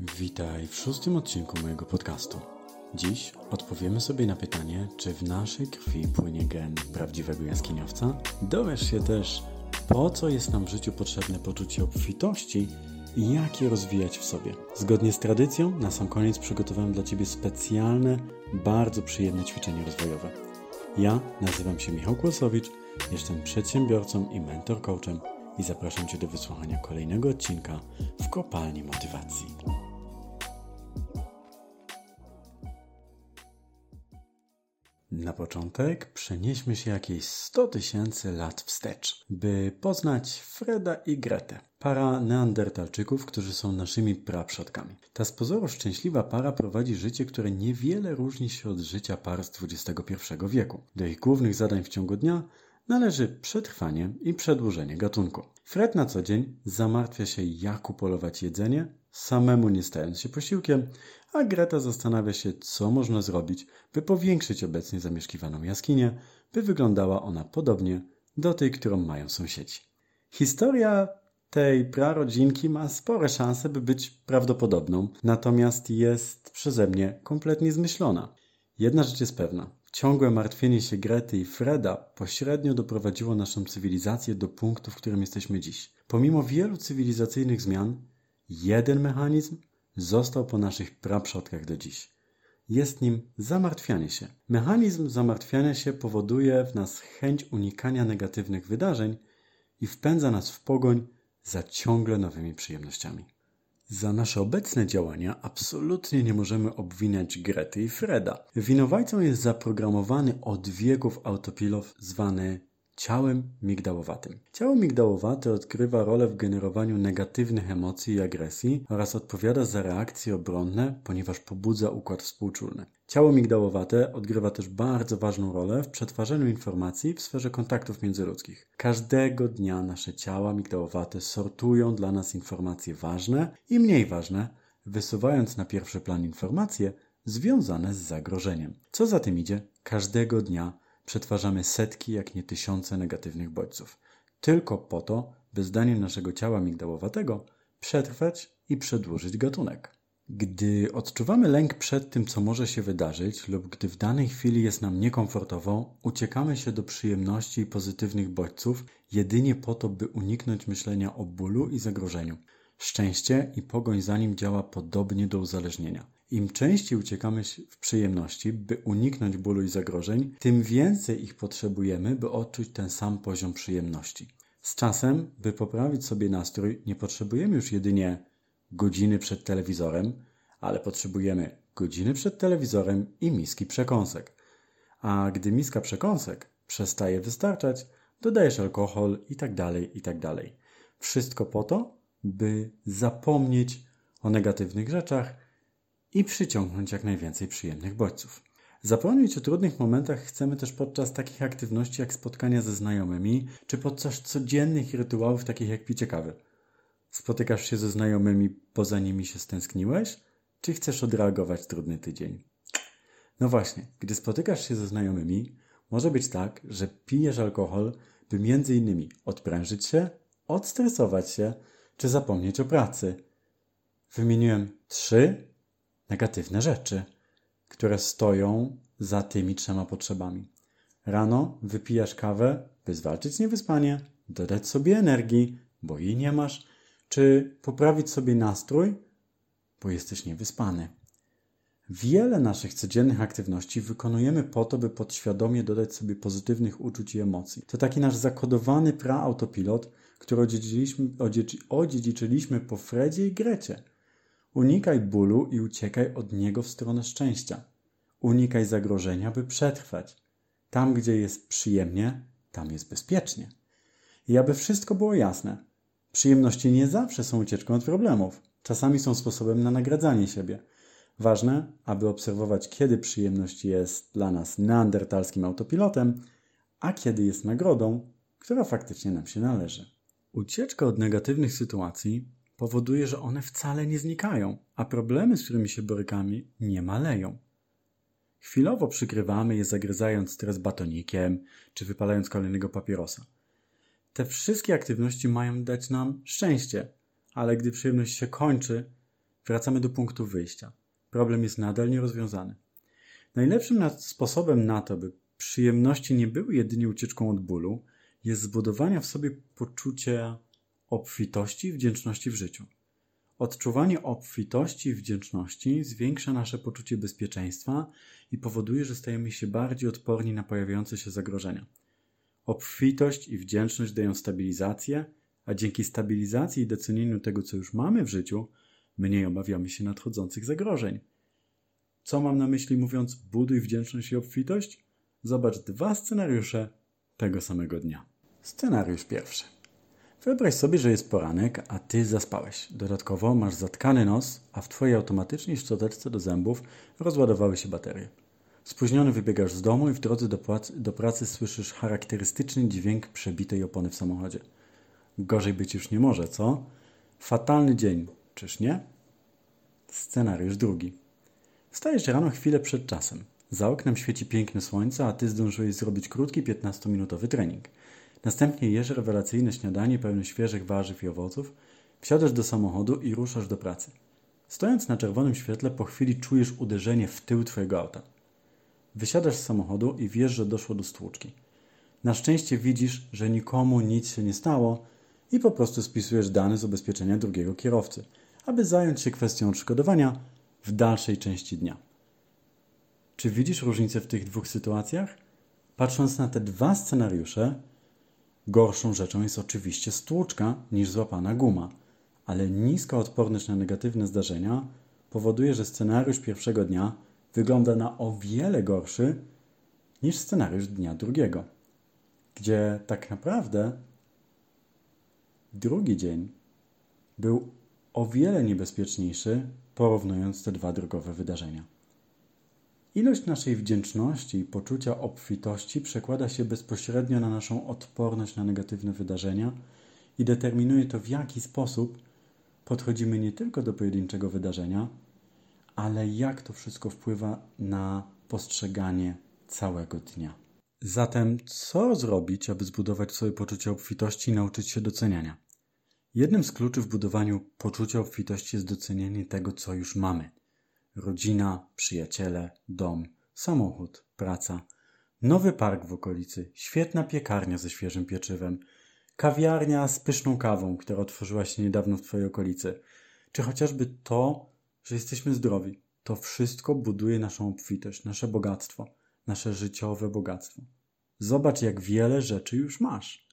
Witaj w szóstym odcinku mojego podcastu. Dziś odpowiemy sobie na pytanie, czy w naszej krwi płynie gen prawdziwego jaskiniowca. Dowiesz się też, po co jest nam w życiu potrzebne poczucie obfitości i jak je rozwijać w sobie. Zgodnie z tradycją, na sam koniec przygotowałem dla Ciebie specjalne, bardzo przyjemne ćwiczenie rozwojowe. Ja nazywam się Michał Kłosowicz, jestem przedsiębiorcą i mentor coachem i zapraszam Cię do wysłuchania kolejnego odcinka w kopalni motywacji. Na początek przenieśmy się jakieś 100 tysięcy lat wstecz, by poznać Freda i Gretę, para neandertalczyków, którzy są naszymi praprzodkami. Ta z pozoru szczęśliwa para prowadzi życie, które niewiele różni się od życia par z XXI wieku. Do ich głównych zadań w ciągu dnia należy przetrwanie i przedłużenie gatunku. Fred na co dzień zamartwia się, jak upolować jedzenie, samemu nie stając się posiłkiem, a Greta zastanawia się, co można zrobić, by powiększyć obecnie zamieszkiwaną jaskinię, by wyglądała ona podobnie do tej, którą mają sąsiedzi. Historia tej prarodzinki ma spore szanse, by być prawdopodobną, natomiast jest przeze mnie kompletnie zmyślona. Jedna rzecz jest pewna. Ciągłe martwienie się Grety i Freda pośrednio doprowadziło naszą cywilizację do punktu, w którym jesteśmy dziś. Pomimo wielu cywilizacyjnych zmian, jeden mechanizm został po naszych praprzodkach do dziś. Jest nim zamartwianie się. Mechanizm zamartwiania się powoduje w nas chęć unikania negatywnych wydarzeń i wpędza nas w pogoń za ciągle nowymi przyjemnościami. Za nasze obecne działania absolutnie nie możemy obwiniać Grety i Freda. Winowajcą jest zaprogramowany od wieków autopilot zwany ciałem migdałowatym. Ciało migdałowate odgrywa rolę w generowaniu negatywnych emocji i agresji oraz odpowiada za reakcje obronne, ponieważ pobudza układ współczulny. Ciało migdałowate odgrywa też bardzo ważną rolę w przetwarzaniu informacji w sferze kontaktów międzyludzkich. Każdego dnia nasze ciała migdałowate sortują dla nas informacje ważne i mniej ważne, wysuwając na pierwszy plan informacje związane z zagrożeniem. Co za tym idzie, każdego dnia przetwarzamy setki, jak nie tysiące negatywnych bodźców. Tylko po to, by zdaniem naszego ciała migdałowatego przetrwać i przedłużyć gatunek. Gdy odczuwamy lęk przed tym, co może się wydarzyć, lub gdy w danej chwili jest nam niekomfortowo, uciekamy się do przyjemności i pozytywnych bodźców jedynie po to, by uniknąć myślenia o bólu i zagrożeniu. Szczęście i pogoń za nim działa podobnie do uzależnienia. Im częściej uciekamy w przyjemności, by uniknąć bólu i zagrożeń, tym więcej ich potrzebujemy, by odczuć ten sam poziom przyjemności. Z czasem, by poprawić sobie nastrój, nie potrzebujemy już jedynie godziny przed telewizorem, ale potrzebujemy godziny przed telewizorem i miski przekąsek. A gdy miska przekąsek przestaje wystarczać, dodajesz alkohol i tak dalej, i tak. Wszystko po to, by zapomnieć o negatywnych rzeczach i przyciągnąć jak najwięcej przyjemnych bodźców. Zapomnieć o trudnych momentach chcemy też podczas takich aktywności jak spotkania ze znajomymi, czy podczas codziennych rytuałów takich jak picie kawy. Spotykasz się ze znajomymi, bo za nimi się stęskniłeś, czy chcesz odreagować trudny tydzień? No właśnie, gdy spotykasz się ze znajomymi, może być tak, że pijesz alkohol, by między innymi odprężyć się, odstresować się, czy zapomnieć o pracy. Wymieniłem trzy negatywne rzeczy, które stoją za tymi trzema potrzebami. Rano wypijasz kawę, by zwalczyć niewyspanie, dodać sobie energii, bo jej nie masz, czy poprawić sobie nastrój, bo jesteś niewyspany. Wiele naszych codziennych aktywności wykonujemy po to, by podświadomie dodać sobie pozytywnych uczuć i emocji. To taki nasz zakodowany praautopilot, który odziedziczyliśmy, odziedziczyliśmy po Fredzie i Grecie. Unikaj bólu i uciekaj od niego w stronę szczęścia. Unikaj zagrożenia, by przetrwać. Tam, gdzie jest przyjemnie, tam jest bezpiecznie. I aby wszystko było jasne, przyjemności nie zawsze są ucieczką od problemów. Czasami są sposobem na nagradzanie siebie. Ważne, aby obserwować, kiedy przyjemność jest dla nas neandertalskim autopilotem, a kiedy jest nagrodą, która faktycznie nam się należy. Ucieczka od negatywnych sytuacji powoduje, że one wcale nie znikają, a problemy, z którymi się borykamy, nie maleją. Chwilowo przykrywamy je zagryzając stres batonikiem czy wypalając kolejnego papierosa. Te wszystkie aktywności mają dać nam szczęście, ale gdy przyjemność się kończy, wracamy do punktu wyjścia. Problem jest nadal nierozwiązany. Najlepszym sposobem na to, by przyjemności nie były jedynie ucieczką od bólu, jest zbudowanie w sobie poczucia obfitości wdzięczności w życiu. Odczuwanie obfitości i wdzięczności zwiększa nasze poczucie bezpieczeństwa i powoduje, że stajemy się bardziej odporni na pojawiające się zagrożenia. Obfitość i wdzięczność dają stabilizację, a dzięki stabilizacji i docenieniu tego, co już mamy w życiu, mniej obawiamy się nadchodzących zagrożeń. Co mam na myśli mówiąc buduj wdzięczność i obfitość? Zobacz dwa scenariusze tego samego dnia. Scenariusz pierwszy. Wyobraź sobie, że jest poranek, a ty zaspałeś. Dodatkowo masz zatkany nos, a w twojej automatycznej szczoteczce do zębów rozładowały się baterie. Spóźniony wybiegasz z domu i w drodze do, do pracy słyszysz charakterystyczny dźwięk przebitej opony w samochodzie. Gorzej być już nie może, co? Fatalny dzień, czyż nie? Scenariusz drugi. Wstajesz rano chwilę przed czasem. Za oknem świeci piękne słońce, a ty zdążyłeś zrobić krótki 15-minutowy trening. Następnie jesz rewelacyjne śniadanie pełne świeżych warzyw i owoców, wsiadasz do samochodu i ruszasz do pracy. Stojąc na czerwonym świetle, po chwili czujesz uderzenie w tył twojego auta. Wysiadasz z samochodu i wiesz, że doszło do stłuczki. Na szczęście widzisz, że nikomu nic się nie stało i po prostu spisujesz dane z ubezpieczenia drugiego kierowcy, aby zająć się kwestią odszkodowania w dalszej części dnia. Czy widzisz różnicę w tych dwóch sytuacjach? Patrząc na te dwa scenariusze, gorszą rzeczą jest oczywiście stłuczka niż złapana guma, ale niska odporność na negatywne zdarzenia powoduje, że scenariusz pierwszego dnia wygląda na o wiele gorszy niż scenariusz dnia drugiego, gdzie tak naprawdę drugi dzień był o wiele niebezpieczniejszy, porównując te dwa drogowe wydarzenia. Ilość naszej wdzięczności i poczucia obfitości przekłada się bezpośrednio na naszą odporność na negatywne wydarzenia i determinuje to, w jaki sposób podchodzimy nie tylko do pojedynczego wydarzenia, ale jak to wszystko wpływa na postrzeganie całego dnia. Zatem, co zrobić, aby zbudować sobie poczucie obfitości i nauczyć się doceniania? Jednym z kluczy w budowaniu poczucia obfitości jest docenianie tego, co już mamy. Rodzina, przyjaciele, dom, samochód, praca, nowy park w okolicy, świetna piekarnia ze świeżym pieczywem, kawiarnia z pyszną kawą, która otworzyła się niedawno w Twojej okolicy, czy chociażby to, że jesteśmy zdrowi. To wszystko buduje naszą obfitość, nasze bogactwo, nasze życiowe bogactwo. Zobacz, jak wiele rzeczy już masz.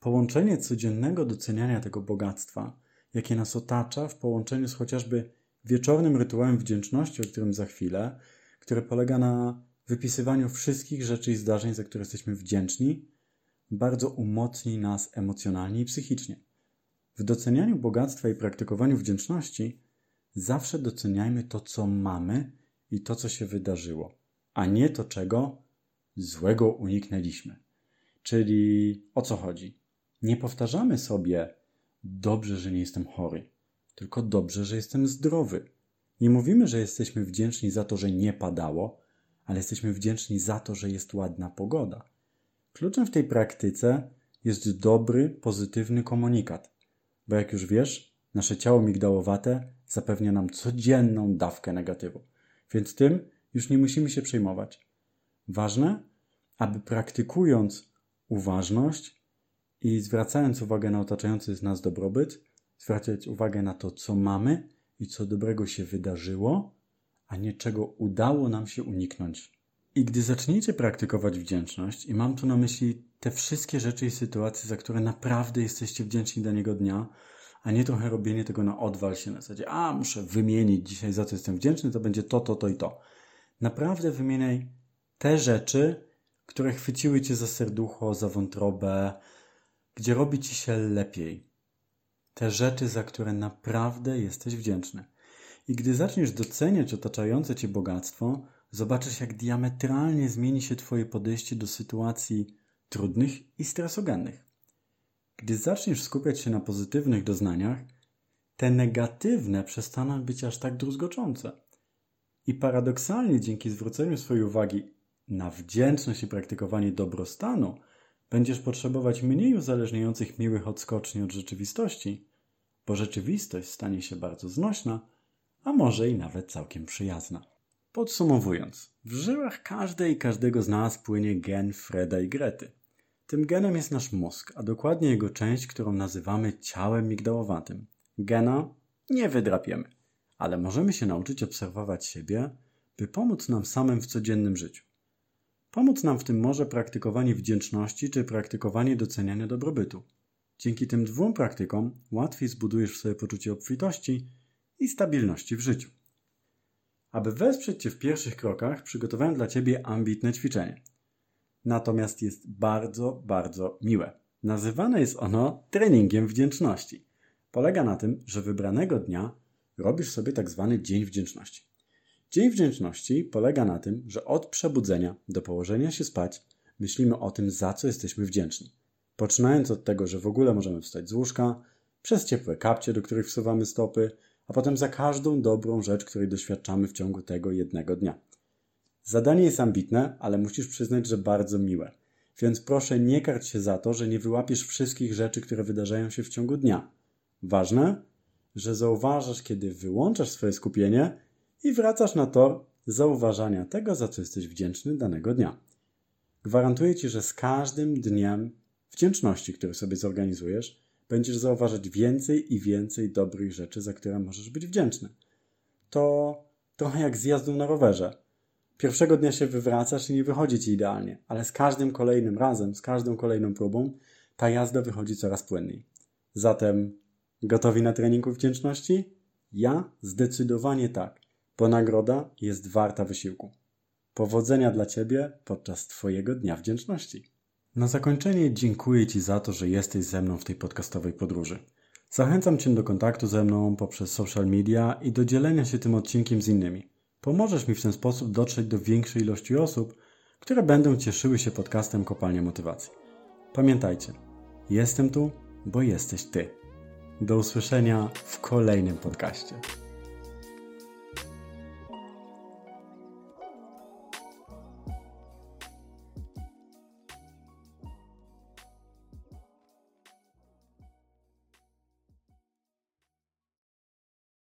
Połączenie codziennego doceniania tego bogactwa, jakie nas otacza, w połączeniu z chociażby wieczornym rytuałem wdzięczności, o którym za chwilę, które polega na wypisywaniu wszystkich rzeczy i zdarzeń, za które jesteśmy wdzięczni, bardzo umocni nas emocjonalnie i psychicznie. W docenianiu bogactwa i praktykowaniu wdzięczności zawsze doceniajmy to, co mamy i to, co się wydarzyło, a nie to, czego złego uniknęliśmy. Czyli o co chodzi? Nie powtarzamy sobie dobrze, że nie jestem chory, tylko dobrze, że jestem zdrowy. Nie mówimy, że jesteśmy wdzięczni za to, że nie padało, ale jesteśmy wdzięczni za to, że jest ładna pogoda. Kluczem w tej praktyce jest dobry, pozytywny komunikat, bo jak już wiesz, nasze ciało migdałowate zapewnia nam codzienną dawkę negatywu, więc tym już nie musimy się przejmować. Ważne, aby praktykując uważność i zwracając uwagę na otaczający nas dobrobyt, zwracać uwagę na to, co mamy i co dobrego się wydarzyło, a nie czego udało nam się uniknąć. I gdy zaczniecie praktykować wdzięczność, i mam tu na myśli te wszystkie rzeczy i sytuacje, za które naprawdę jesteście wdzięczni danego dnia, a nie trochę robienie tego na odwal się na zasadzie, a muszę wymienić dzisiaj za co jestem wdzięczny, to będzie to, to, to i to. Naprawdę wymieniaj te rzeczy, które chwyciły cię za serducho, za wątrobę, gdzie robi ci się lepiej. Te rzeczy, za które naprawdę jesteś wdzięczny. I gdy zaczniesz doceniać otaczające cię bogactwo, zobaczysz, jak diametralnie zmieni się Twoje podejście do sytuacji trudnych i stresogennych. Gdy zaczniesz skupiać się na pozytywnych doznaniach, te negatywne przestaną być aż tak druzgoczące. I paradoksalnie dzięki zwróceniu swojej uwagi na wdzięczność i praktykowanie dobrostanu, będziesz potrzebować mniej uzależniających miłych odskoczni od rzeczywistości, bo rzeczywistość stanie się bardzo znośna a może i nawet całkiem przyjazna. Podsumowując, w żyłach każdej i każdego z nas płynie gen Freda i Grety. Tym genem jest nasz mózg, a dokładnie jego część, którą nazywamy ciałem migdałowatym. Gena nie wydrapiemy, ale możemy się nauczyć obserwować siebie, by pomóc nam samym w codziennym życiu. Pomóc nam w tym może praktykowanie wdzięczności czy praktykowanie doceniania dobrobytu. Dzięki tym dwóm praktykom łatwiej zbudujesz sobie poczucie obfitości i stabilności w życiu. Aby wesprzeć Cię w pierwszych krokach, przygotowałem dla Ciebie ambitne ćwiczenie. Natomiast jest bardzo, bardzo miłe. Nazywane jest ono treningiem wdzięczności. Polega na tym, że wybranego dnia robisz sobie tak zwany dzień wdzięczności. Dzień wdzięczności polega na tym, że od przebudzenia do położenia się spać myślimy o tym, za co jesteśmy wdzięczni. Poczynając od tego, że w ogóle możemy wstać z łóżka, przez ciepłe kapcie, do których wsuwamy stopy, a potem za każdą dobrą rzecz, której doświadczamy w ciągu tego jednego dnia. Zadanie jest ambitne, ale musisz przyznać, że bardzo miłe. Więc proszę nie karć się za to, że nie wyłapiesz wszystkich rzeczy, które wydarzają się w ciągu dnia. Ważne, że zauważasz, kiedy wyłączasz swoje skupienie i wracasz na tor zauważania tego, za co jesteś wdzięczny danego dnia. Gwarantuję Ci, że z każdym dniem wdzięczności, który sobie zorganizujesz, będziesz zauważać więcej i więcej dobrych rzeczy, za które możesz być wdzięczny. To trochę jak z na rowerze. Pierwszego dnia się wywracasz i nie wychodzi ci idealnie, ale z każdym kolejnym razem, z każdą kolejną próbą, ta jazda wychodzi coraz płynniej. Zatem gotowi na treningu wdzięczności? Ja zdecydowanie tak, bo nagroda jest warta wysiłku. Powodzenia dla Ciebie podczas Twojego Dnia Wdzięczności. Na zakończenie dziękuję Ci za to, że jesteś ze mną w tej podcastowej podróży. Zachęcam Cię do kontaktu ze mną poprzez social media i do dzielenia się tym odcinkiem z innymi. Pomożesz mi w ten sposób dotrzeć do większej ilości osób, które będą cieszyły się podcastem Kopalnia Motywacji. Pamiętajcie, jestem tu, bo jesteś Ty. Do usłyszenia w kolejnym podcaście.